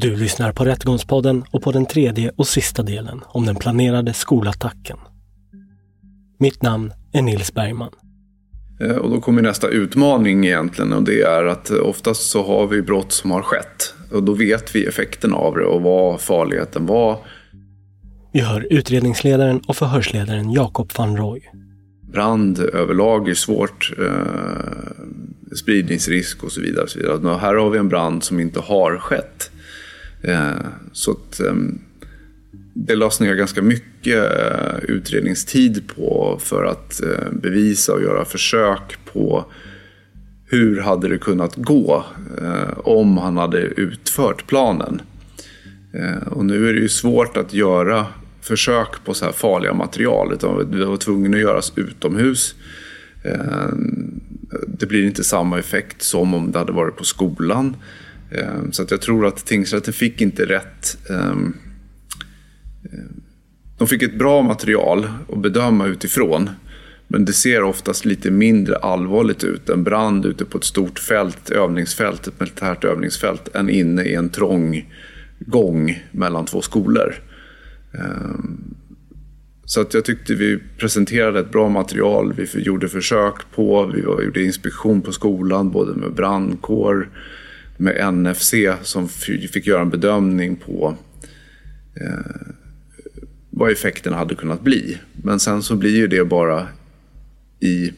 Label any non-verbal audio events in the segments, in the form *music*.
Du lyssnar på Rättegångspodden och på den tredje och sista delen om den planerade skolattacken. Mitt namn är Nils Bergman. Eh, Och då kommer nästa utmaning egentligen och det är att oftast så har vi brott som har skett. Och då vet vi effekten av det och vad farligheten var. Vi hör utredningsledaren och förhörsledaren Jakob van Roy. Brand överlag är svårt, eh, spridningsrisk och så vidare. Och så vidare. Och här har vi en brand som inte har skett. Eh, så att, ehm, det lades ner ganska mycket eh, utredningstid på för att eh, bevisa och göra försök på hur hade det kunnat gå om han hade utfört planen. Och nu är det ju svårt att göra försök på så här farliga material. Utan det var tvungen att göras utomhus. Det blir inte samma effekt som om det hade varit på skolan. Eh, Så att jag tror att tingsrätten fick inte rätt ehm, ehm, de fick ett bra material att bedöma utifrån. Men det ser oftast lite mindre allvarligt ut. En brand ute på ett stort fält, övningsfält, ett militärt övningsfält, än inne i en trång gång mellan två skolor. Ehm, så att jag tyckte vi presenterade ett bra material. Vi gjorde försök på, vi gjorde inspektion på skolan, både med brandkår, med NFC som fick göra en bedömning på eh, vad effekten hade kunnat bli. Men sen så blir ju det bara i,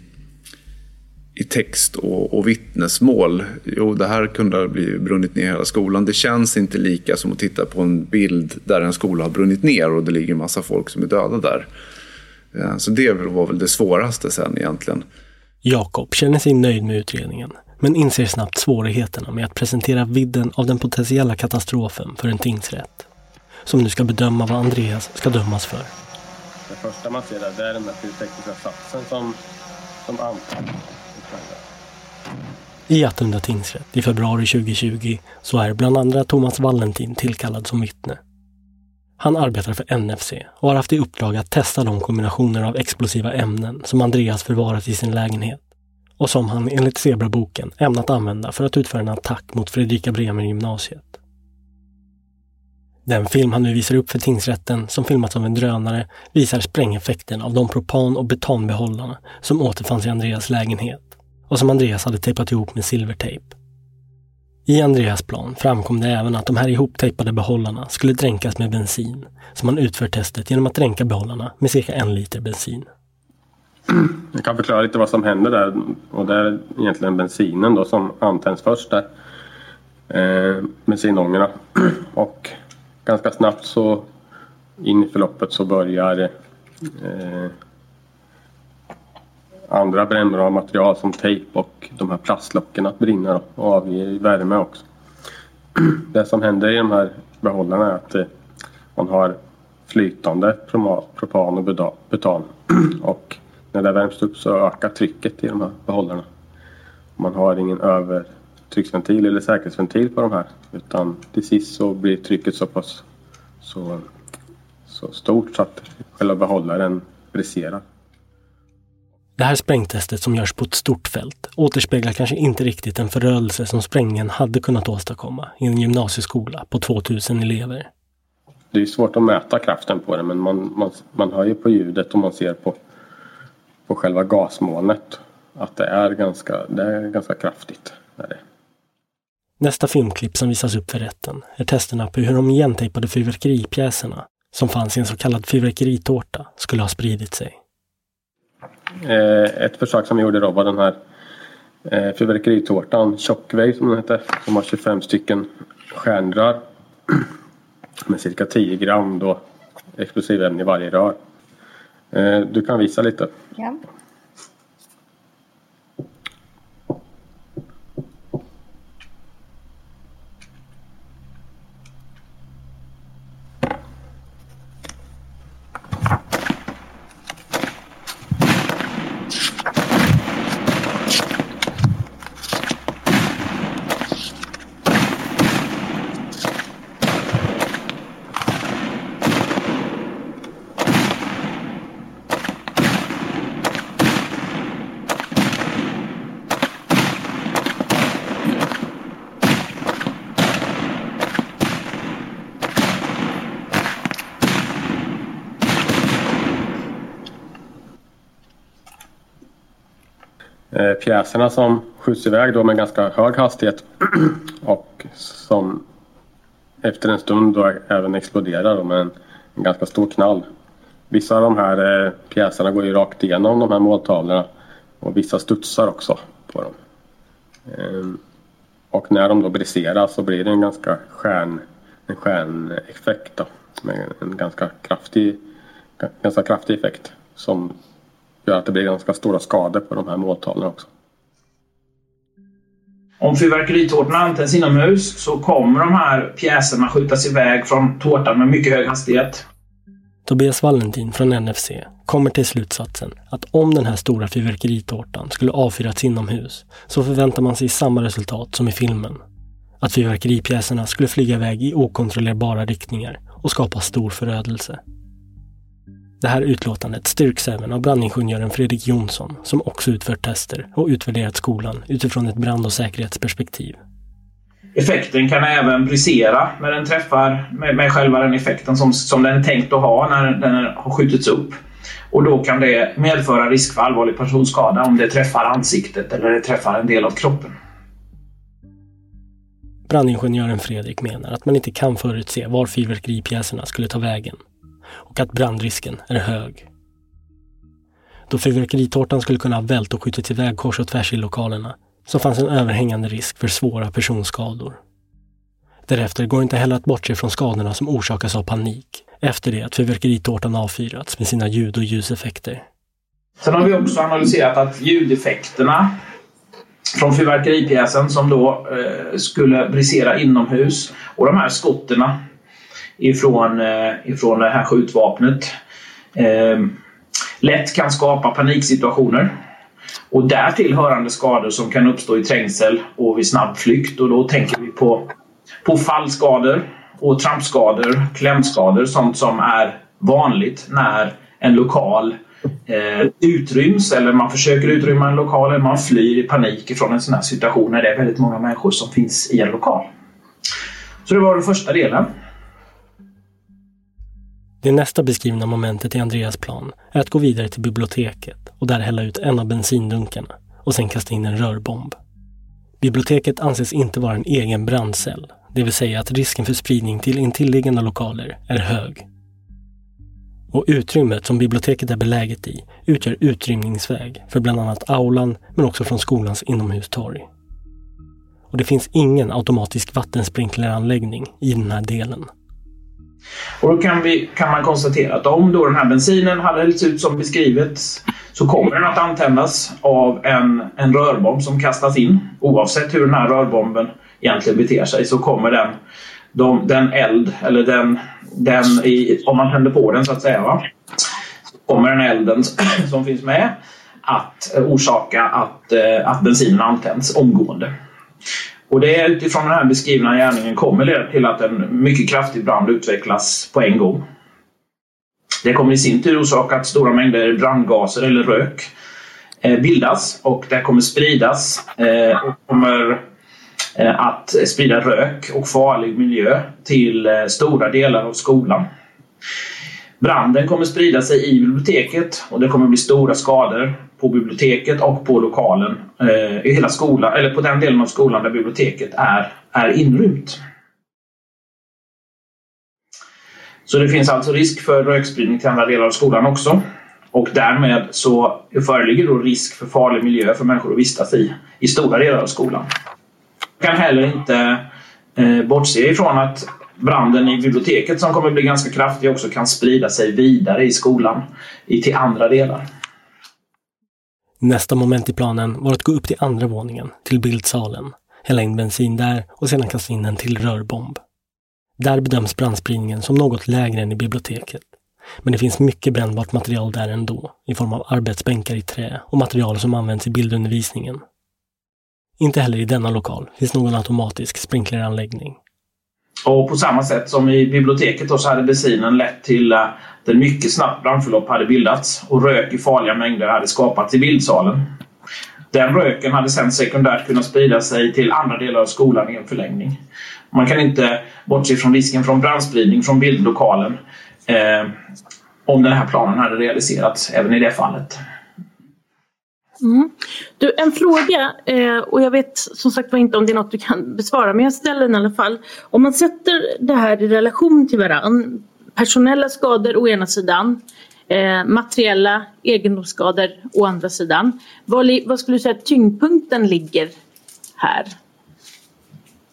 i text och, och vittnesmål. Jo, det här kunde ha blivit brunnit ner hela skolan. Det känns inte lika som att titta på en bild där en skola har brunnit ner och det ligger en massa folk som är döda där. Eh, Så det var väl det svåraste sen egentligen. Jakob känner sig nöjd med utredningen, men inser snabbt svårigheterna med att presentera vidden av den potentiella katastrofen för en tingsrätt. Som nu ska bedöma vad Andreas ska dömas för. Det första man ser där, det är den pyrotekniska satsen som, som antas. I Attunda tingsrätt i februari 2020 så är bland andra Thomas Valentin tillkallad som vittne. Han arbetar för NFC och har haft i uppdrag att testa de kombinationer av explosiva ämnen som Andreas förvarat i sin lägenhet och som han enligt Zebraboken ämnat använda för att utföra en attack mot Fredrika Bremer gymnasiet. Den film han nu visar upp för tingsrätten, som filmats av en drönare, visar sprängeffekten av de propan och betongbehållarna som återfanns i Andreas lägenhet och som Andreas hade tejpat ihop med silvertejp. I Andreas plan framkom det även att de här ihoptejpade behållarna skulle dränkas med bensin, som han utför testet genom att dränka behållarna med cirka en liter bensin. Jag kan förklara lite vad som händer där. Och det är egentligen bensinen då som antänds först där. Eh, bensinångorna. *clears throat* Och ganska snabbt så in i förloppet så börjar eh, andra brännbara material som tejp och de här plastlocken att brinna då, och avge värme också. *clears throat* Det som händer i de här behållarna är att eh, man har flytande propan och butan. *clears throat* Och när det värms upp så ökar trycket i de här behållarna. Man har ingen övertrycksventil eller säkerhetsventil på de här. Utan till sist så blir trycket så pass så, så stort så att själva behållaren briserar. Det här sprängtestet som görs på ett stort fält återspeglar kanske inte riktigt den förödelse som sprängningen hade kunnat åstadkomma i en gymnasieskola på 2000 elever. Det är svårt att mäta kraften på det men man, man, man hör ju på ljudet och man ser på, på själva gasmolnet att det är ganska, det är ganska kraftigt. Är det. Nästa filmklipp som visas upp för rätten är testerna på hur de igentejpade fyrverkeripjäserna som fanns i en så kallad fyrverkeritårta skulle ha spridit sig. Eh, ett försök som vi gjorde då var den här eh, fyrverkeritårtan, Shockwave som den heter, som har 25 stycken stjärnrör *clears throat* med cirka 10 gram då explosivämne i varje rör. Eh, du kan visa lite. Ja. Eh, pjäserna som skjuts iväg då med ganska hög hastighet *clears throat* och som efter en stund då även exploderar då med en, en ganska stor knall. Vissa av de här eh, pjäserna går ju rakt igenom de här måltavlorna och vissa studsar också på dem. Ehm, och när de då briserar så blir det en ganska stjärn, en stjärneffekt då, med en ganska kraftig, ganska kraftig effekt som gör att det blir ganska stora skador på de här måltavlorna också. Om fyrverkeritårtorna antänds inomhus så kommer de här pjäserna skjutas iväg från tårtan med mycket hög hastighet. Tobias Valentin från NFC kommer till slutsatsen att om den här stora fyrverkeritårtan skulle avfyrats inomhus så förväntar man sig samma resultat som i filmen. Att fyrverkeripjäserna skulle flyga iväg i okontrollerbara riktningar och skapa stor förödelse. Det här utlåtandet styrks även av brandingenjören Fredrik Jonsson som också utfört tester och utvärderat skolan utifrån ett brand och säkerhetsperspektiv. Effekten kan även brisera när den träffar med, med själva den effekten som, som den är tänkt att ha när den har skjutits upp. Och då kan det medföra risk för allvarlig personskada om det träffar ansiktet eller det träffar en del av kroppen. Brandingenjören Fredrik menar att man inte kan förutse var fyrverkeripjäserna skulle ta vägen och att brandrisken är hög. Då fyrverkeritårtan skulle kunna ha vält och skjutits iväg kors och tvärs i lokalerna så fanns en överhängande risk för svåra personskador. Därefter går inte heller att bortse från skadorna som orsakas av panik efter det att fyrverkeritårtan avfyrats med sina ljud och ljuseffekter. Sen har vi också analyserat att ljudeffekterna från fyrverkeripjäsen som då eh, skulle brisera inomhus och de här skotterna ifrån, eh, ifrån det här skjutvapnet ehm, lätt kan skapa paniksituationer och därtill hörande skador som kan uppstå i trängsel och vid snabb flykt. Och då tänker vi på, på fallskador och trampskador, klämskador, sånt som är vanligt när en lokal eh, utryms eller man försöker utrymma en lokal eller man flyr i panik från en sån här situation när det är väldigt många människor som finns i en lokal. Så det var den första delen. Det nästa beskrivna momentet i Andreas plan är att gå vidare till biblioteket och där hälla ut en av bensindunkarna och sen kasta in en rörbomb. Biblioteket anses inte vara en egen brandcell, det vill säga att risken för spridning till intilliggande lokaler är hög. Och utrymmet som biblioteket är beläget i utgör utrymningsväg för bland annat aulan men också från skolans inomhustorg. Och det finns ingen automatisk vattensprinkleranläggning i den här delen. Och då kan, vi, kan man konstatera att om då den här bensinen hade hällts ut som beskrivet så kommer den att antändas av en, en rörbomb som kastas in. Oavsett hur den här rörbomben egentligen beter sig så kommer den, de, den eld, eller den, den i, om man tänder på den så att säga, va? så kommer den elden *clears throat* som finns med att eh, orsaka att, eh, att bensinen antänds omgående. Och det är utifrån den här beskrivna gärningen kommer leda till att en mycket kraftig brand utvecklas på en gång. Det kommer i sin tur orsaka att stora mängder brandgaser eller rök eh, bildas och det kommer spridas eh, och kommer eh, att sprida rök och farlig miljö till stora delar av skolan. Branden kommer sprida sig i biblioteket och det kommer bli stora skador på biblioteket och på lokalen eh, i hela skolan, eller på den delen av skolan där biblioteket är, är inrymt. Så det finns alltså risk för rökspridning till andra delar av skolan också. Och därmed så föreligger då risk för farlig miljö för människor att vistas i, i stora delar av skolan. Jag kan heller inte eh, bortse ifrån att branden i biblioteket som kommer bli ganska kraftig också kan sprida sig vidare i skolan till andra delar. Nästa moment i planen var att gå upp till andra våningen, till bildsalen, hälla in bensin där och sedan kasta in en till rörbomb. Där bedöms brandspridningen som något lägre än i biblioteket. Men det finns mycket brännbart material där ändå, i form av arbetsbänkar i trä och material som används i bildundervisningen. Inte heller i denna lokal finns någon automatisk sprinkleranläggning. Och på samma sätt som i biblioteket då så hade bensinen lett till att ett mycket snabbt brandförlopp hade bildats och rök i farliga mängder hade skapats i bildsalen. Den röken hade sen sekundärt kunnat sprida sig till andra delar av skolan i en förlängning. Man kan inte bortse från risken från brandspridning från bildlokalen eh, om den här planen hade realiserats även i det fallet. Mm. Du, en fråga, eh, och jag vet som sagt var inte om det är något du kan besvara, men jag ställer den i alla fall. Om man sätter det här i relation till varann, personella skador å ena sidan, eh, materiella egendomsskador å andra sidan. Vad, skulle du säga att tyngdpunkten ligger här?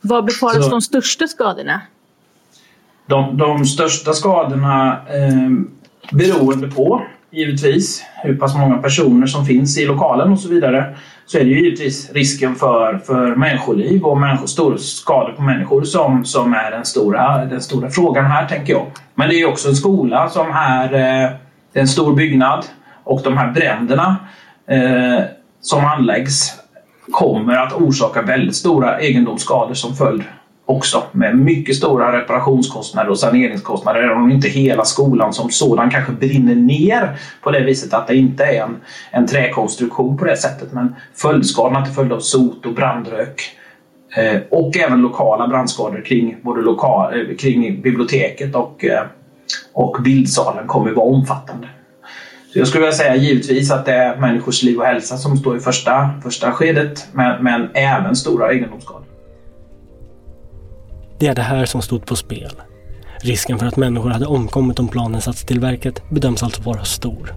Vad befaras Så, de största skadorna? De, de största skadorna eh, beroende på givetvis hur pass många personer som finns i lokalen och så vidare så är det ju givetvis risken för, för människoliv och människor, skador på människor som, som är den stora, den stora frågan här tänker jag. Men det är också en skola som är är en stor byggnad och de här bränderna eh, som anläggs kommer att orsaka väldigt stora egendomsskador som följd också med mycket stora reparationskostnader och saneringskostnader. Även om inte hela skolan som sådan kanske brinner ner på det viset att det inte är en, en träkonstruktion på det sättet. Men följdskadorna till följd av sot och brandrök eh, och även lokala brandskador kring, både lokal, eh, kring biblioteket och, eh, och bildsalen kommer att vara omfattande. Så jag skulle vilja säga givetvis att det är människors liv och hälsa som står i första, första skedet men, men även stora egendomsskador. Det är det här som stod på spel. Risken för att människor hade omkommit om planen satts till verket bedöms alltså vara stor.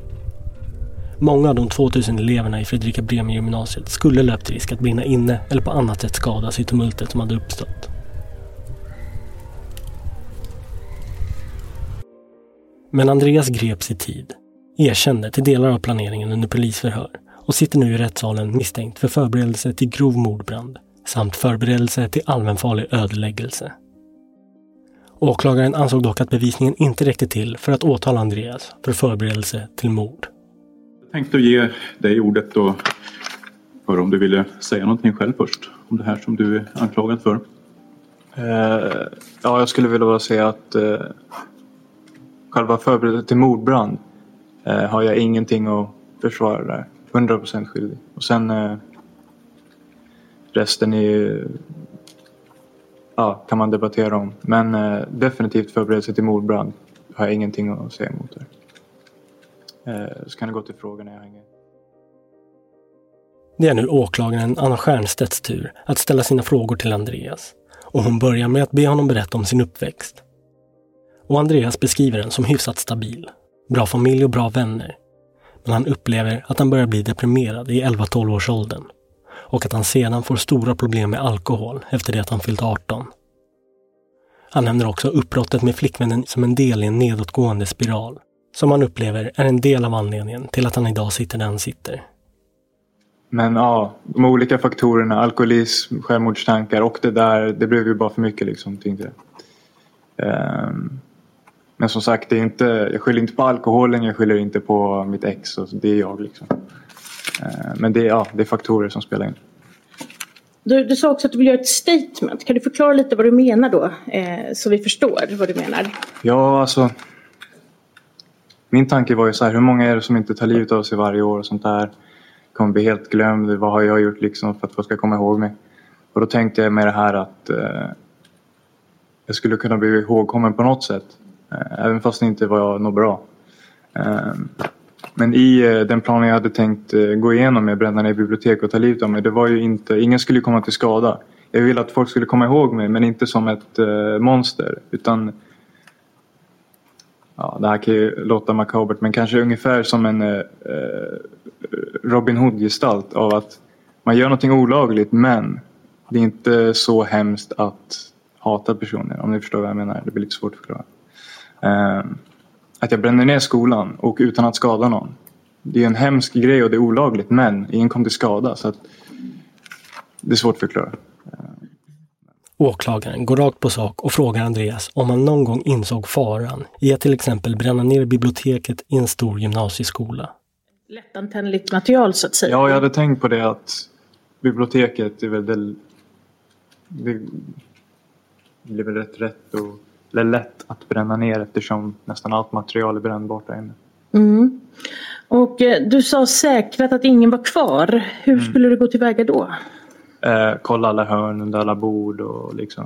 Många av de 2000 eleverna i Fredrika Bremer gymnasiet skulle löpt risk att brinna inne eller på annat sätt skadas i tumultet som hade uppstått. Men Andreas greps i tid, erkände till delar av planeringen under polisförhör och sitter nu i rättssalen misstänkt för förberedelse till grov mordbrand samt förberedelse till allmänfarlig ödeläggelse. Åklagaren ansåg dock att bevisningen inte räckte till för att åtala Andreas för förberedelse till mord. Jag tänkte ge dig ordet då för om du ville säga någonting själv först om det här som du är anklagad för. Uh, ja, jag skulle vilja säga att uh, själva förberedelsen till mordbrand uh, har jag ingenting att försvara där. 100% skyldig. Och sen Resten är ju... ja, kan man debattera om. Men eh, definitivt förberedelse till mordbrand har jag ingenting att säga emot där. Eh, så kan du gå till frågorna jag hänger. Det är nu åklagaren Anna Stiernstedts tur att ställa sina frågor till Andreas. Och hon börjar med att be honom berätta om sin uppväxt. Och Andreas beskriver den som hyfsat stabil. Bra familj och bra vänner. Men han upplever att han börjar bli deprimerad i 11-12 års åldern och att han sedan får stora problem med alkohol efter det att han fyllt 18. Han nämner också uppbrottet med flickvännen som en del i en nedåtgående spiral, som han upplever är en del av anledningen till att han idag sitter där han sitter. Men ja, de olika faktorerna, alkoholism, självmordstankar och det där, det blev ju bara för mycket liksom, tänkte jag. Um, men som sagt, det är inte, jag skyller inte på alkoholen, jag skyller inte på mitt ex, och det är jag liksom. Eh, men det, ja, det är faktorer som spelar in. Du, du sa också att du vill göra ett statement. Kan du förklara lite vad du menar då? Eh, så vi förstår vad du menar. Ja, alltså. Min tanke var ju så här, hur många är det som inte tar livet av sig varje år och sånt där? Kommer bli helt glömd. Vad har jag gjort liksom för att folk ska komma ihåg mig? Och då tänkte jag med det här att eh, jag skulle kunna bli ihågkommen på något sätt. Eh, även fast det inte var något bra. Men i eh, den planen jag hade tänkt eh, gå igenom med bränna ner bibliotek och ta livet av mig. Det var ju inte, ingen skulle komma till skada. Jag ville att folk skulle komma ihåg mig men inte som ett eh, monster. Utan ja, det här kan ju låta makabert men kanske ungefär som en eh, Robin Hood-gestalt av att man gör någonting olagligt men det är inte så hemskt att hata personer om ni förstår vad jag menar. Det blir lite svårt att förklara. Eh, att jag bränner ner skolan och utan att skada någon. Det är en hemsk grej och det är olagligt men ingen kom till skada så att det är svårt att förklara. Åklagaren går rakt på sak och frågar Andreas om han någon gång insåg faran i att till exempel bränna ner biblioteket i en stor gymnasieskola. Lättantändligt material så att säga. Ja, jag hade tänkt på det att biblioteket är väl det, det blir väl rätt rätt och eller lätt att bränna ner eftersom nästan allt material är brännbart där inne. Mm. Och eh, du sa säkrat att ingen var kvar. Hur Mm. skulle du gå tillväga då? Eh, kolla alla hörn under alla bord och liksom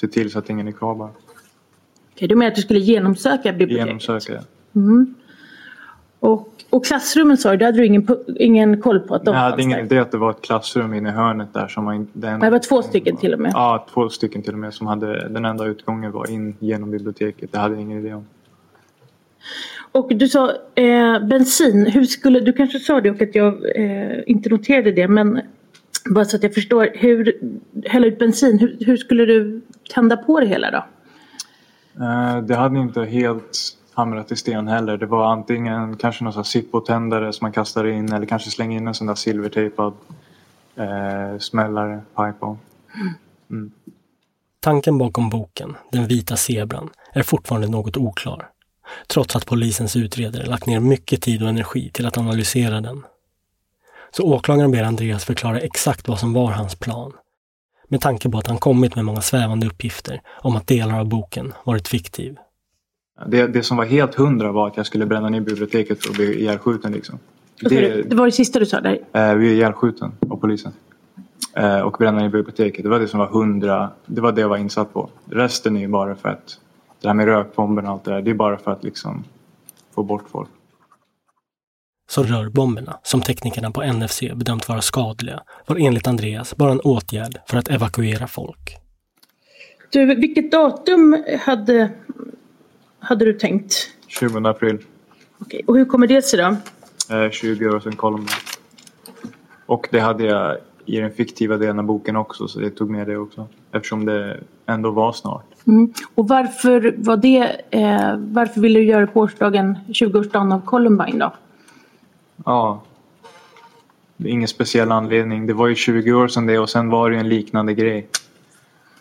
se till så att ingen är kvar bara. Okej, du menar att du skulle genomsöka biblioteket? Genomsöka. Mm. Och, och klassrummen sa du, det hade du ingen, ingen koll på att de Jag hade ingen idé att det var ett klassrum inne i hörnet där som var in, den, Det var två stycken till och med. Ja, två stycken till och med som hade den enda utgången var in genom biblioteket. Det hade jag ingen idé om. Och du sa eh, bensin, hur skulle, du kanske sa det och att jag eh, inte noterade det men bara så att jag förstår, hur, hälla ut bensin, hur, hur skulle du tända på det hela då? Eh, det hade inte helt hamrat i sten heller. Det var antingen kanske någon sippotändare Zippo-tändare som man kastar in eller kanske slänger in en sån där silvertejpad eh, smällare, pipe-on. Mm. Tanken bakom boken, Den vita zebran, är fortfarande något oklar. Trots att polisens utredare lagt ner mycket tid och energi till att analysera den. Så åklagaren ber Andreas förklara exakt vad som var hans plan. Med tanke på att han kommit med många svävande uppgifter om att delar av boken varit fiktiv. Det, det som var helt hundra var att jag skulle bränna ner biblioteket för att bli ihjälskjuten liksom. Du? Det var det sista du sa där. Eh, vi är ihjälskjuten av polisen. Eh, och bränna ner biblioteket. Det var det som var hundra. Det var det jag var insatt på. Resten är ju bara för att det här med rökbomben och allt det där. Det är bara för att liksom få bort folk. Så rörbomberna, som teknikerna på NFC bedömt vara skadliga, var enligt Andreas bara en åtgärd för att evakuera folk. Du, vilket datum hade, hade du tänkt? 20 april. Okej, Och hur kommer det sig då? Eh, 20 år sedan Columbine. Och det hade jag i den fiktiva delen av boken också. Så det tog med det också. Eftersom det ändå var snart. Mm. Och varför var det, eh, varför ville du göra det på årsdagen, 20-årsdagen av Columbine då? Ja. Det är ingen speciell anledning. Det var ju 20 år sedan det och sen var det ju en liknande grej.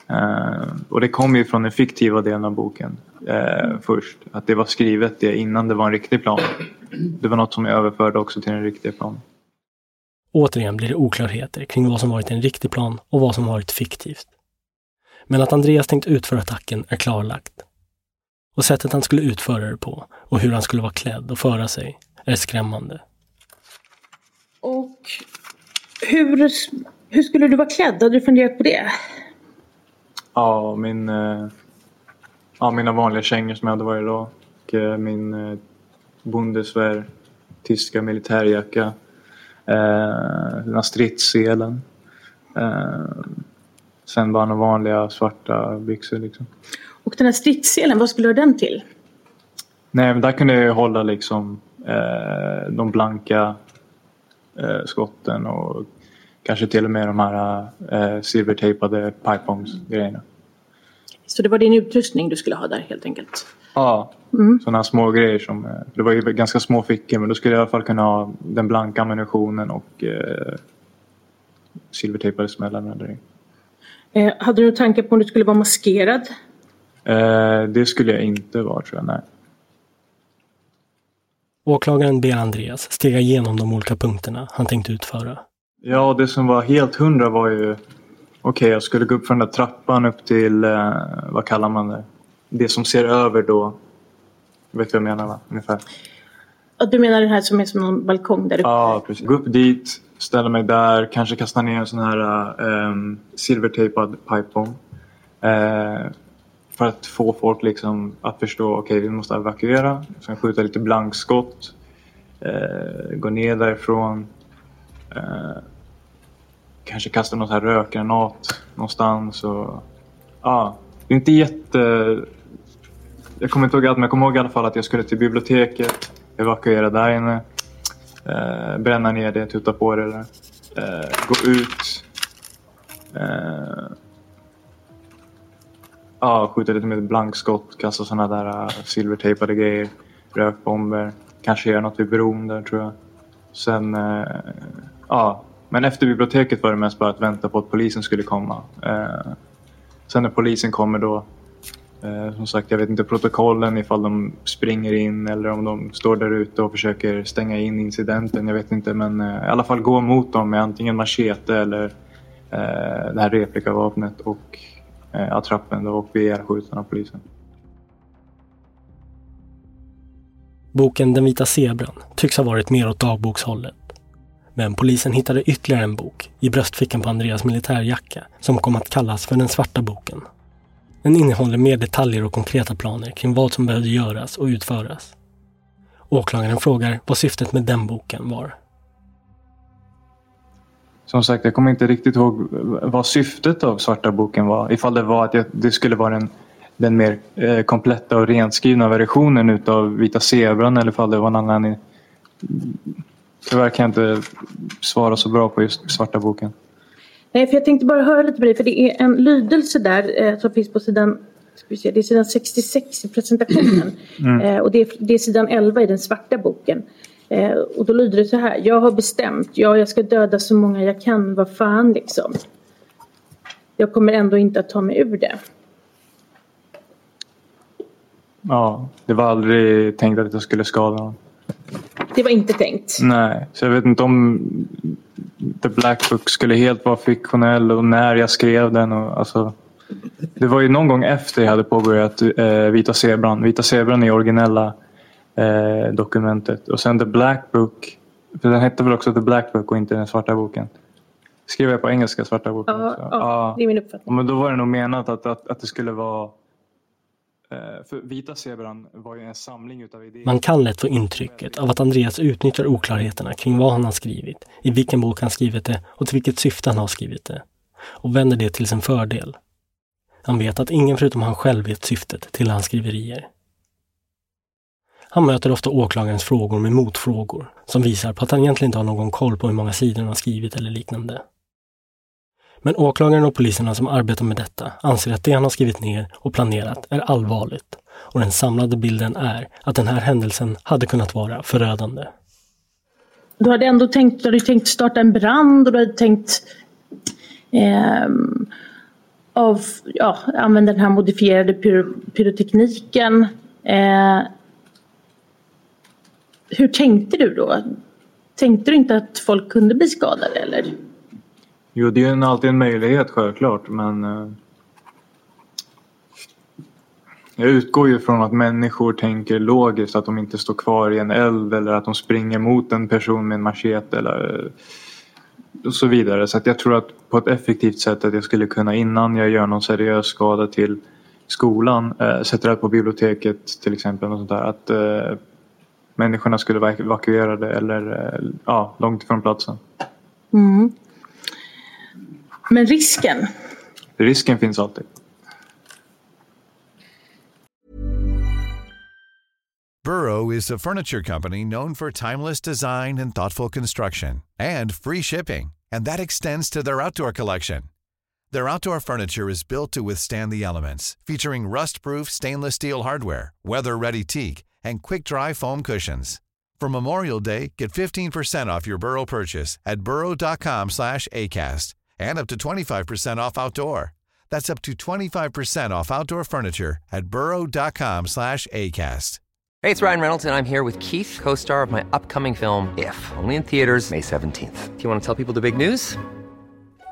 Eh, och det kom ju från den fiktiva delen av boken eh, först. Att det var skrivet det innan det var en riktig plan. Det var något som jag överförde också till den riktiga planen. Återigen blir det oklarheter kring vad som varit en riktig plan och vad som varit fiktivt. Men att Andreas tänkt utföra attacken är klarlagt. Och sättet han skulle utföra det på och hur han skulle vara klädd och föra sig är skrämmande. Och hur, hur skulle du vara klädd? Hade du funderat på det? Ja, min, eh, ja, mina vanliga kängor som jag hade varje dag. Och min eh, Bundeswehr tyska militärjacka. Eh, den här stridsselen. Sen bara några vanliga svarta byxor liksom. Och den här stridsselen, vad skulle du ha den till? Nej, men där kunde jag hålla liksom eh, de blanka eh, skotten och kanske till och med de här eh, silvertejpade pipe-bongs-grejerna. Så det var din utrustning du skulle ha där helt enkelt? Ja, Mm. sådana här små grejer som... eh, Det var ju ganska små fickor men då skulle jag i alla fall kunna ha den blanka ammunitionen och eh, silvertejpade smällarna där. Eh, hade du någon tanke på om du skulle vara maskerad? Eh, det skulle jag inte vara tror jag, nej. Åklagaren ber Andreas stega igenom de olika punkterna han tänkte utföra. Ja, det som var helt hundra var ju okej, okay, jag skulle gå upp för den där trappan upp till, eh, vad kallar man det? Det som ser över då. Vet du vad jag menar va? Ungefär. Ja, du menar det här som är som en balkong där uppe? Ja, precis. Gå upp dit, ställa mig där, kanske kasta ner en sån här um, silvertejpad pipebomb. Uh, för att få folk liksom att förstå, okej okay, vi måste evakuera. Sen skjuta lite blankskott. Uh, gå ner därifrån. Uh, kanske kasta någon här rökgranat någonstans. Och, ja, det är inte jätte... Jag kommer inte ihåg allt men jag kommer ihåg i alla fall att jag skulle till biblioteket. Evakuera där inne. Eh, bränna ner det, tuta på det där. Eh, gå ut. Eh, ja, skjuta lite med blankskott. Kasta sådana där uh, silvertejpade grejer. Rökbomber. Kanske göra något vid bron där tror jag. Sen, eh, ja. Men efter biblioteket var det mest bara att vänta på att polisen skulle komma. Eh, sen när polisen kommer då Eh, som sagt, jag vet inte protokollen ifall de springer in eller om de står där ute och försöker stänga in incidenten. Jag vet inte, men eh, i alla fall gå mot dem med antingen machete eller eh, det här replikavapnet och eh, attrappen då, och bli ihjälskjuten av polisen. Boken Den vita zebran tycks ha varit mer åt dagbokshållet. Men polisen hittade ytterligare en bok i bröstfickan på Andreas militärjacka som kom att kallas för Den svarta boken den innehåller mer detaljer och konkreta planer kring vad som behövde göras och utföras. Åklagaren frågar vad syftet med den boken var. Som sagt, jag kommer inte riktigt ihåg vad syftet av Svarta boken var. Ifall det var att det skulle vara den, den mer eh, kompletta och renskrivna versionen utav Vita Zebran eller ifall det var en annan. Tyvärr kan jag inte svara så bra på just Svarta boken. Nej, för jag tänkte bara höra lite på dig, för det är en lydelse där eh, som finns på sidan se, det är sidan 66 i presentationen. *clears throat* Mm. Eh, och det är, det är sidan 11 i den svarta boken. Eh, och då lyder det så här. Jag har bestämt, ja jag ska döda så många jag kan, vad fan liksom. Jag kommer ändå inte att ta mig ur det. Ja, det var aldrig tänkt att jag skulle skada någon. Det var inte tänkt? Nej, så jag vet inte om The Black Book skulle helt vara fiktionell och när jag skrev den. Och, alltså, det var ju någon gång efter jag hade påbörjat eh, Vita Zebran. Vita Zebran är originella eh, dokumentet. Och sen The Black Book. För den hette väl också The Black Book och inte den svarta boken. Skrev jag på engelska svarta boken? Ja, ja, ja, det är min uppfattning. Men då var det nog menat att, att, att det skulle vara man kan lätt få intrycket av att Andreas utnyttjar oklarheterna kring vad han har skrivit, i vilken bok han skrivit det och till vilket syfte han har skrivit det. Och vänder det till sin fördel. Han vet att ingen förutom han själv vet syftet till hans skriverier. Han möter ofta åklagarens frågor med motfrågor som visar på att han egentligen inte har någon koll på hur många sidor han har skrivit eller liknande. Men åklagaren och poliserna som arbetar med detta anser att det han har skrivit ner och planerat är allvarligt. Och den samlade bilden är att den här händelsen hade kunnat vara förödande. Du hade ändå tänkt, du hade tänkt starta en brand och du hade tänkt eh, av, ja, använda den här modifierade pyro, pyrotekniken. Eh, hur tänkte du då? Tänkte du inte att folk kunde bli skadade eller? Jo, det är ju alltid en möjlighet självklart, men eh, jag utgår ju från att människor tänker logiskt, att de inte står kvar i en eld eller att de springer mot en person med en machete eller eh, och så vidare. Så att jag tror att på ett effektivt sätt att jag skulle kunna innan jag gör någon seriös skada till skolan, eh, sätter det på biblioteket till exempel, och sånt där, att eh, människorna skulle vara evakuerade eller eh, ja, långt ifrån platsen. Mm. Men risken? Risken finns alltid. Burrow is a furniture company known for timeless design and thoughtful construction and free shipping. And that extends to their outdoor collection. Their outdoor furniture is built to withstand the elements, featuring rust-proof stainless steel hardware, weather-ready teak, and quick-dry foam cushions. For Memorial Day, get 15% off your Burrow purchase at burrow.com slash ACAST and up to 25% off outdoor. That's up to 25% off outdoor furniture at burrow.com slash ACAST. Hey, it's Ryan Reynolds, and I'm here with Keith, co star of my upcoming film, If, only in theaters, May 17th. Do you want to tell people the big news?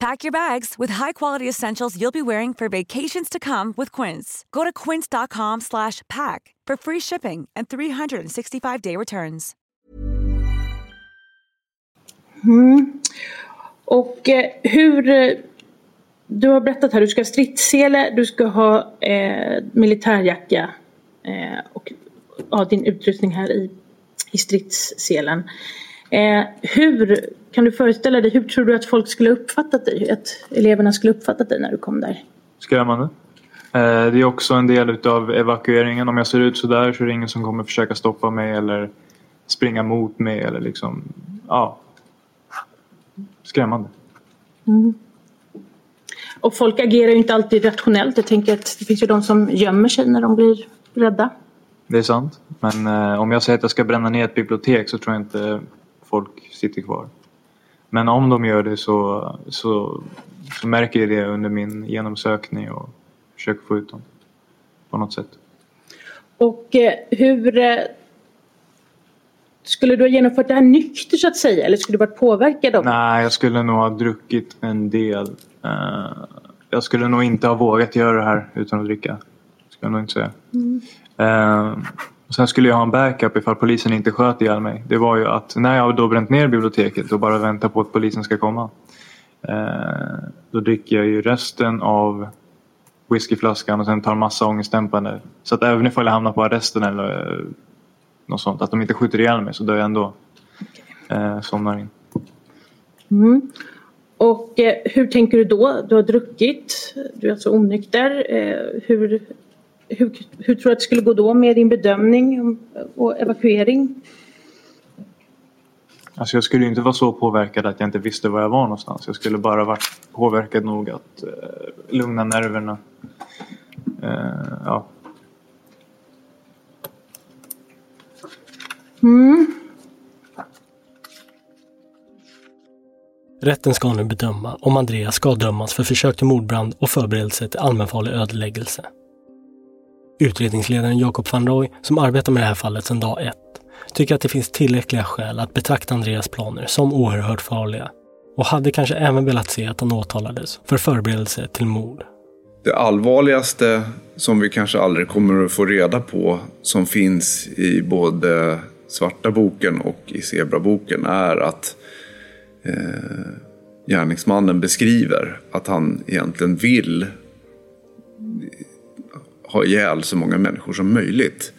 Pack your bags with high-quality essentials you'll be wearing for vacations to come with Quince. Go to quince.com slash pack for free shipping and 365-day returns. Mm. Och eh, hur... Eh, du har berättat här, du ska ha stridssele, du ska ha eh, militärjacka eh, och ha din utrustning här i, i stridsselen. Eh, hur kan du föreställa dig, hur tror du att folk skulle uppfattat dig? Att eleverna skulle uppfattat dig när du kom där? Skrämmande. Eh, det är också en del utav evakueringen. Om jag ser ut sådär så är det ingen som kommer försöka stoppa mig eller springa mot mig eller liksom, ja. Skrämmande. Mm. Och folk agerar ju inte alltid rationellt. Jag tänker att det finns ju de som gömmer sig när de blir rädda. Det är sant. Men eh, om jag säger att jag ska bränna ner ett bibliotek så tror jag inte folk sitter kvar. Men om de gör det så, så, så märker jag det under min genomsökning och försöker få ut dem på något sätt. Och eh, hur eh, skulle du ha genomfört det här nykter så att säga eller skulle du varit påverkad av Nej, jag skulle nog ha druckit en del. Uh, jag skulle nog inte ha vågat göra det här utan att dricka. Skulle jag nog inte säga. Mm. Sen skulle jag ha en backup ifall polisen inte sköt ihjäl mig. Det var ju att när jag då bränt ner biblioteket och bara väntar på att polisen ska komma. Uh, då dricker jag ju resten av whiskyflaskan och sen tar massa ångestdämpande. Så att även ifall jag hamnar på arresten eller något sånt. Att de inte skjuter ihjäl mig så dör jag ändå. Eh, somnar in. Mm. Och eh, hur tänker du då? Du har druckit, du är alltså onykter. Eh, hur, hur, hur tror du att det skulle gå då med din bedömning och evakuering? Alltså jag skulle inte vara så påverkad att jag inte visste var jag var någonstans. Jag skulle bara varit påverkad nog att eh, lugna nerverna. Eh, ja. Mm. Rätten ska nu bedöma om Andreas ska dömas för försök till mordbrand och förberedelse till allmänfarlig ödeläggelse. Utredningsledaren Jakob van Roy, som arbetar med det här fallet sedan dag ett, tycker att det finns tillräckliga skäl att betrakta Andreas planer som oerhört farliga och hade kanske även velat se att han åtalades för förberedelse till mord. Det allvarligaste som vi kanske aldrig kommer att få reda på som finns i både Svarta boken och i Zebraboken är att eh, gärningsmannen beskriver att han egentligen vill ha ihjäl så många människor som möjligt.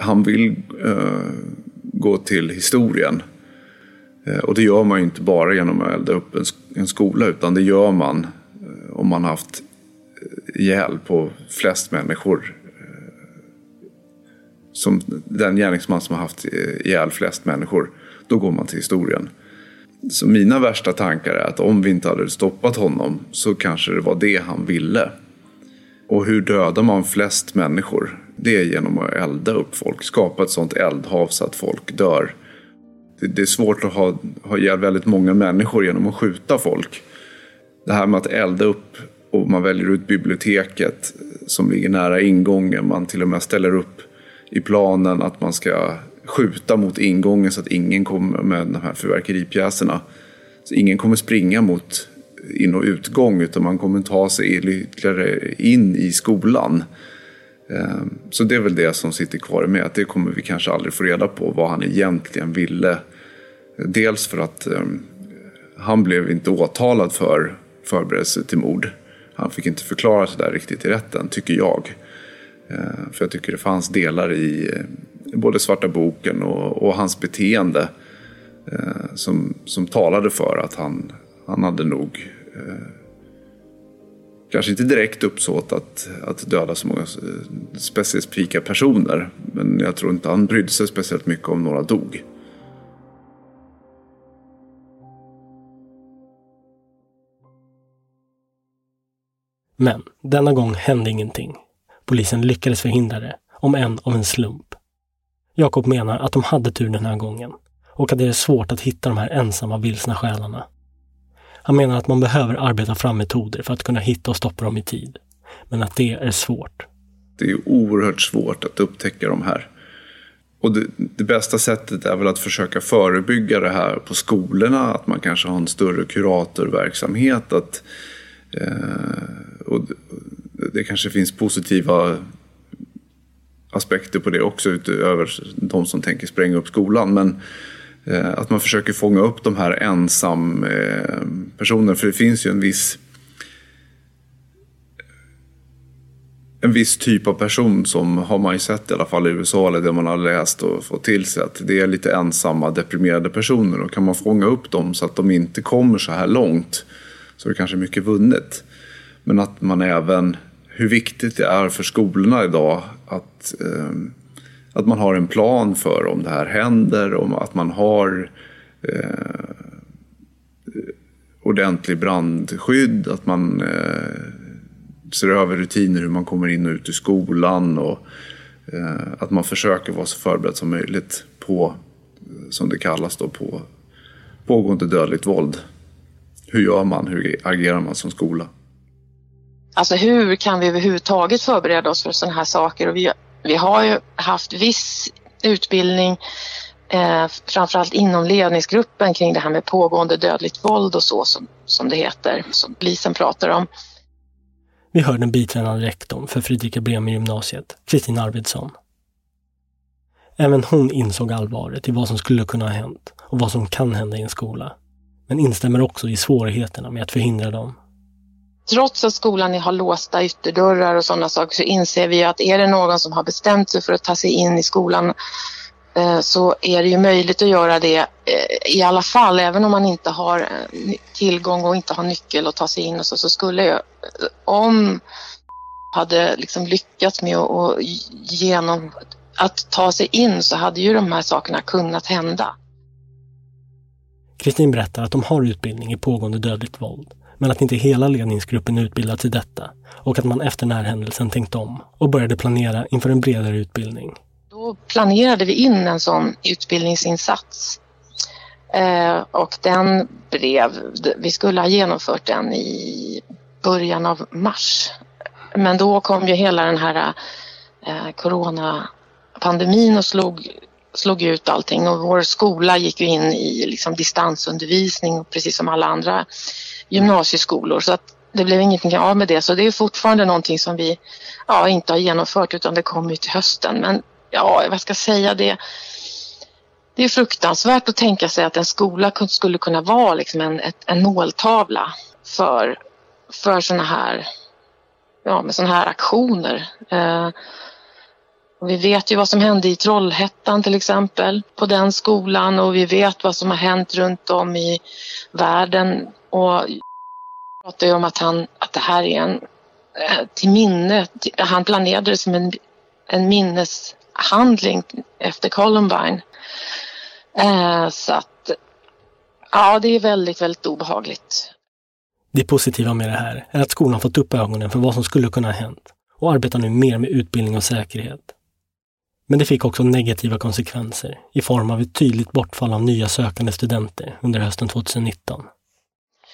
Han vill eh, gå till historien. Eh, och det gör man ju inte bara genom att elda upp en, en skola utan det gör man eh, om man haft eh, ihjäl på flest människor. Eh, som den gärningsman som har haft eh, ihjäl flest människor. Då går man till historien. Så mina värsta tankar är att om vi inte hade stoppat honom så kanske det var det han ville. Och hur dödar man flest människor? Det är genom att elda upp folk, skapa ett sånt eldhav så att folk dör. Det, är svårt att ha, ha ihjäl väldigt många människor genom att skjuta folk. Det här med att elda upp och man väljer ut biblioteket som ligger nära ingången. Man till och med ställer upp i planen att man ska skjuta mot ingången så att ingen kommer med de här fyrverkeripjäserna. Så ingen kommer springa mot in och utgång utan man kommer ta sig ytterligare in i skolan. Ehm, så det är väl det som sitter kvar med att det kommer vi kanske aldrig få reda på vad han egentligen ville. Dels för att ehm, han blev inte åtalad för förberedelse till mord. Han fick inte förklara sig där riktigt i rätten, tycker jag. Ehm, för jag tycker det fanns delar i eh, både Svarta boken och, och hans beteende eh, som, som talade för att han, han hade nog eh, kanske inte direkt uppsåt att, att döda så många eh, specifika personer. Men jag tror inte han brydde sig speciellt mycket om några dog. Men denna gång hände ingenting. Polisen lyckades förhindra det, om än av en slump. Jakob menar att de hade tur den här gången och att det är svårt att hitta de här ensamma vilsna själarna. Han menar att man behöver arbeta fram metoder för att kunna hitta och stoppa dem i tid. Men att det är svårt. Det är oerhört svårt att upptäcka de här. Och det, det, bästa sättet är väl att försöka förebygga det här på skolorna. Att man kanske har en större kuratorverksamhet. Att, eh, och det, det kanske finns positiva aspekter på det också utöver de som tänker spränga upp skolan. Men Eh, att man försöker fånga upp de här ensam-personerna. Eh, för det finns ju en viss en viss typ av person som har man ju sett i alla fall i USA eller det man har läst och fått till sig att det är lite ensamma deprimerade personer och kan man fånga upp dem så att de inte kommer så här långt så är det kanske mycket vunnet. Men att man även, hur viktigt det är för skolorna idag att eh, att man har en plan för om det här händer, om att man har eh, ordentlig brandskydd, att man eh, ser över rutiner hur man kommer in och ut i skolan och eh, att man försöker vara så förberedd som möjligt på, eh, som det kallas då, på pågående dödligt våld. Hur gör man? Hur agerar man som skola? Alltså hur kan vi överhuvudtaget förbereda oss för sådana här saker? Och vi vi har ju haft viss utbildning eh, framförallt inom ledningsgruppen kring det här med pågående dödligt våld och så som, som det heter, som polisen pratar om. Vi hör den biträdande rektorn för Fredrika Bremer gymnasiet, Kristin Arvidsson. Även hon insåg allvaret i vad som skulle kunna ha hänt och vad som kan hända i en skola. Men instämmer också i svårigheterna med att förhindra dem trots att skolan har låsta ytterdörrar och sådana saker så inser vi att är det någon som har bestämt sig för att ta sig in i skolan eh, så är det ju möjligt att göra det eh, i alla fall, även om man inte har eh, tillgång och inte har nyckel att ta sig in och så, så skulle jag, om hade liksom lyckats med att, genom, att ta sig in så hade ju de här sakerna kunnat hända. Kristin berättar att de har utbildning i pågående dödligt våld men att inte hela ledningsgruppen utbildats i detta och att man efter närhändelsen tänkt om och började planera inför en bredare utbildning. Då planerade vi in en sån utbildningsinsats eh, och den blev, vi skulle ha genomfört den i början av mars. Men då kom ju hela den här eh, coronapandemin och slog slog ut allting och vår skola gick ju in i liksom distansundervisning precis som alla andra gymnasieskolor. Så att det blev ingenting av med det. Så det är fortfarande någonting som vi ja, inte har genomfört utan det kommer ju till hösten. Men ja, vad ska jag säga det? Det är fruktansvärt att tänka sig att en skola skulle kunna vara liksom en, ett, en måltavla för, för sådana här, ja, med såna här aktioner. Eh, vi vet ju vad som hände i Trollhättan till exempel på den skolan och vi vet vad som har hänt runt om i världen. Och pratar ju om att, han, att det här är en eh, till minne, han planerade det som en, en minneshandling efter Columbine. Eh, så att ja, det är väldigt, väldigt obehagligt. Det positiva med det här är att skolan fått upp ögonen för vad som skulle kunna ha hänt och arbetar nu mer med utbildning och säkerhet. Men det fick också negativa konsekvenser i form av ett tydligt bortfall av nya sökande studenter under hösten 2019.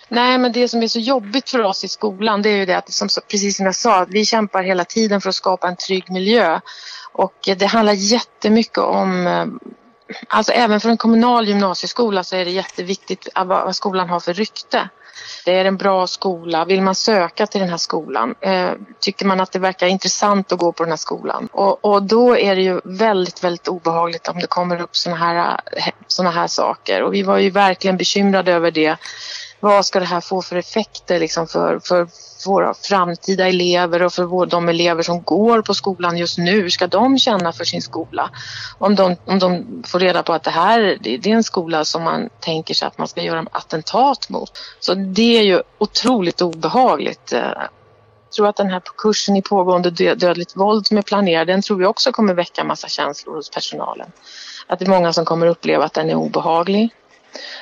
Nej, men det som är så jobbigt för oss i skolan det är ju det att, som, precis som jag sa, att vi kämpar hela tiden för att skapa en trygg miljö. Och det handlar jättemycket om eh, Alltså även för en kommunal gymnasieskola så är det jätteviktigt vad skolan har för rykte. Det är en bra skola. Vill man söka till den här skolan? Eh, tycker man att det verkar intressant att gå på den här skolan? Och, och då är det ju väldigt, väldigt obehagligt om det kommer upp såna här, eh, såna här saker. Och vi var ju verkligen bekymrade över det vad ska det här få för effekter liksom för, för våra framtida elever och för vår, de elever som går på skolan just nu? Hur ska de känna för sin skola? Om de, om de får reda på att det här det är en skola som man tänker sig att man ska göra attentat mot. Så det är ju otroligt obehagligt. Jag tror att den här kursen i pågående dödligt våld som är planerad, den tror jag också kommer väcka massa känslor hos personalen. Att det är många som kommer uppleva att den är obehaglig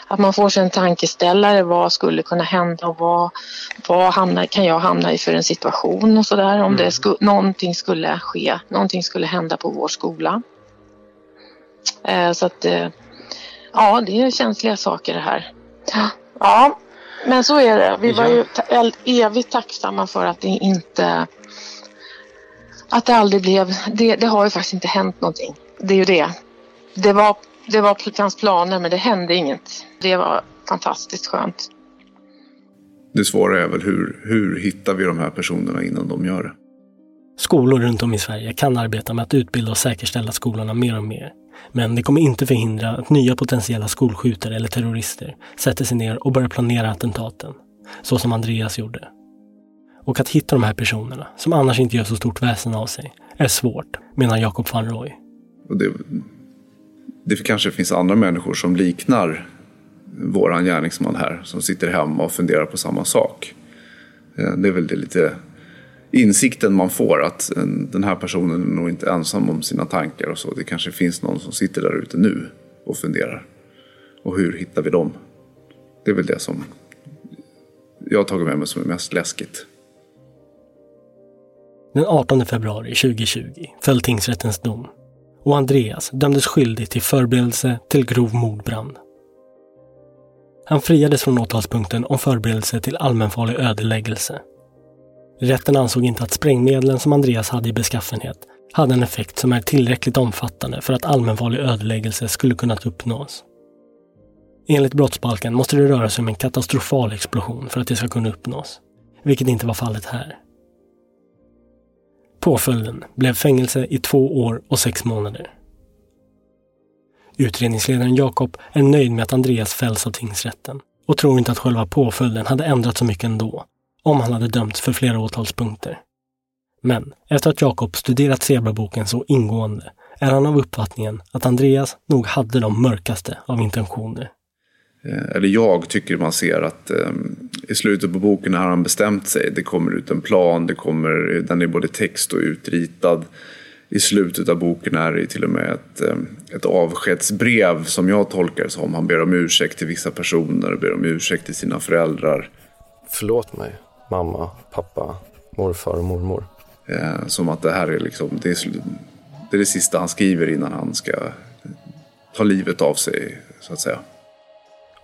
att man får sig en tankeställare. Vad skulle kunna hända och vad, vad hamnar, kan jag hamna i för en situation och sådär. Om det sku, någonting skulle ske, någonting skulle hända på vår skola. Eh, så att eh, ja, det är känsliga saker det här. Ja, men så är det. Vi var ju evigt tacksamma för att det inte att det aldrig blev, det, det har ju faktiskt inte hänt någonting. Det är ju det. Det var det var, fanns planer men det hände inget. Det var fantastiskt skönt. Det svåra är väl hur, hur hittar vi de här personerna innan de gör det? Skolor runt om i Sverige kan arbeta med att utbilda och säkerställa skolorna mer och mer. Men det kommer inte förhindra att nya potentiella skolskjutare eller terrorister sätter sig ner och börjar planera attentaten. Så som Andreas gjorde. Och att hitta de här personerna, som annars inte gör så stort väsen av sig, är svårt, menar Jakob van Roy. Och det, det kanske finns andra människor som liknar våran gärningsman här. Som sitter hemma och funderar på samma sak. Eh, det är väl det lite insikten man får att den här personen är nog inte ensam om sina tankar och så. Det kanske finns någon som sitter där ute nu och funderar. Och hur hittar vi dem? Det är väl det som jag har tagit med mig som är mest läskigt. Den 18 februari 2020 föll tingsrättens dom och Andreas dömdes skyldig till förberedelse till grov mordbrand. Han friades från åtalspunkten om förberedelse till allmänfarlig ödeläggelse. Rätten ansåg inte att sprängmedlen som Andreas hade i beskaffenhet hade en effekt som är tillräckligt omfattande för att allmänfarlig ödeläggelse skulle kunna uppnås. Enligt brottsbalken måste det röra sig om en katastrofal explosion för att det ska kunna uppnås, vilket inte var fallet här. Påföljden blev fängelse i två år och sex månader. Utredningsledaren Jakob är nöjd med att Andreas fälls av tingsrätten och tror inte att själva påföljden hade ändrat så mycket ändå, om han hade dömts för flera åtalspunkter. Men efter att Jakob studerat Zebraboken så ingående är han av uppfattningen att Andreas nog hade de mörkaste av intentioner. Eh, eller jag tycker man ser att eh, i slutet på boken har han bestämt sig. Det kommer ut en plan, det kommer, den är både text och utritad. I slutet av boken är det till och med ett, eh, ett avskedsbrev som jag tolkar som. Han ber om ursäkt till vissa personer, ber om ursäkt till sina föräldrar. Förlåt mig, mamma, pappa, morfar och mormor. Eh, som att det här är liksom, det är, det är det sista han skriver innan han ska ta livet av sig, så att säga.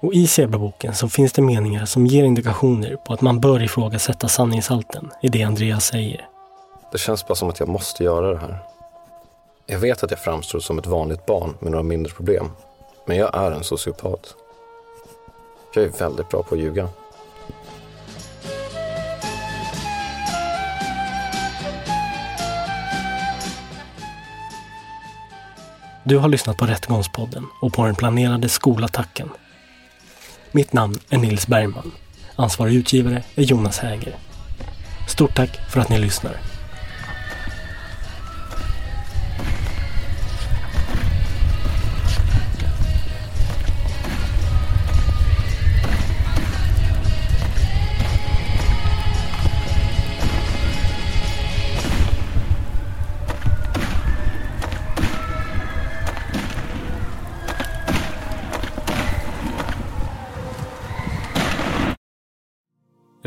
Och i Zebraboken så finns det meningar som ger indikationer på att man bör ifrågasätta sanningshalten i det Andreas säger. Det känns bara som att jag måste göra det här. Jag vet att jag framstår som ett vanligt barn med några mindre problem. Men jag är en sociopat. Jag är väldigt bra på att ljuga. Du har lyssnat på Rättegångspodden och på den planerade skolattacken. Mitt namn är Nils Bergman. Ansvarig utgivare är Jonas Häger. Stort tack för att ni lyssnar.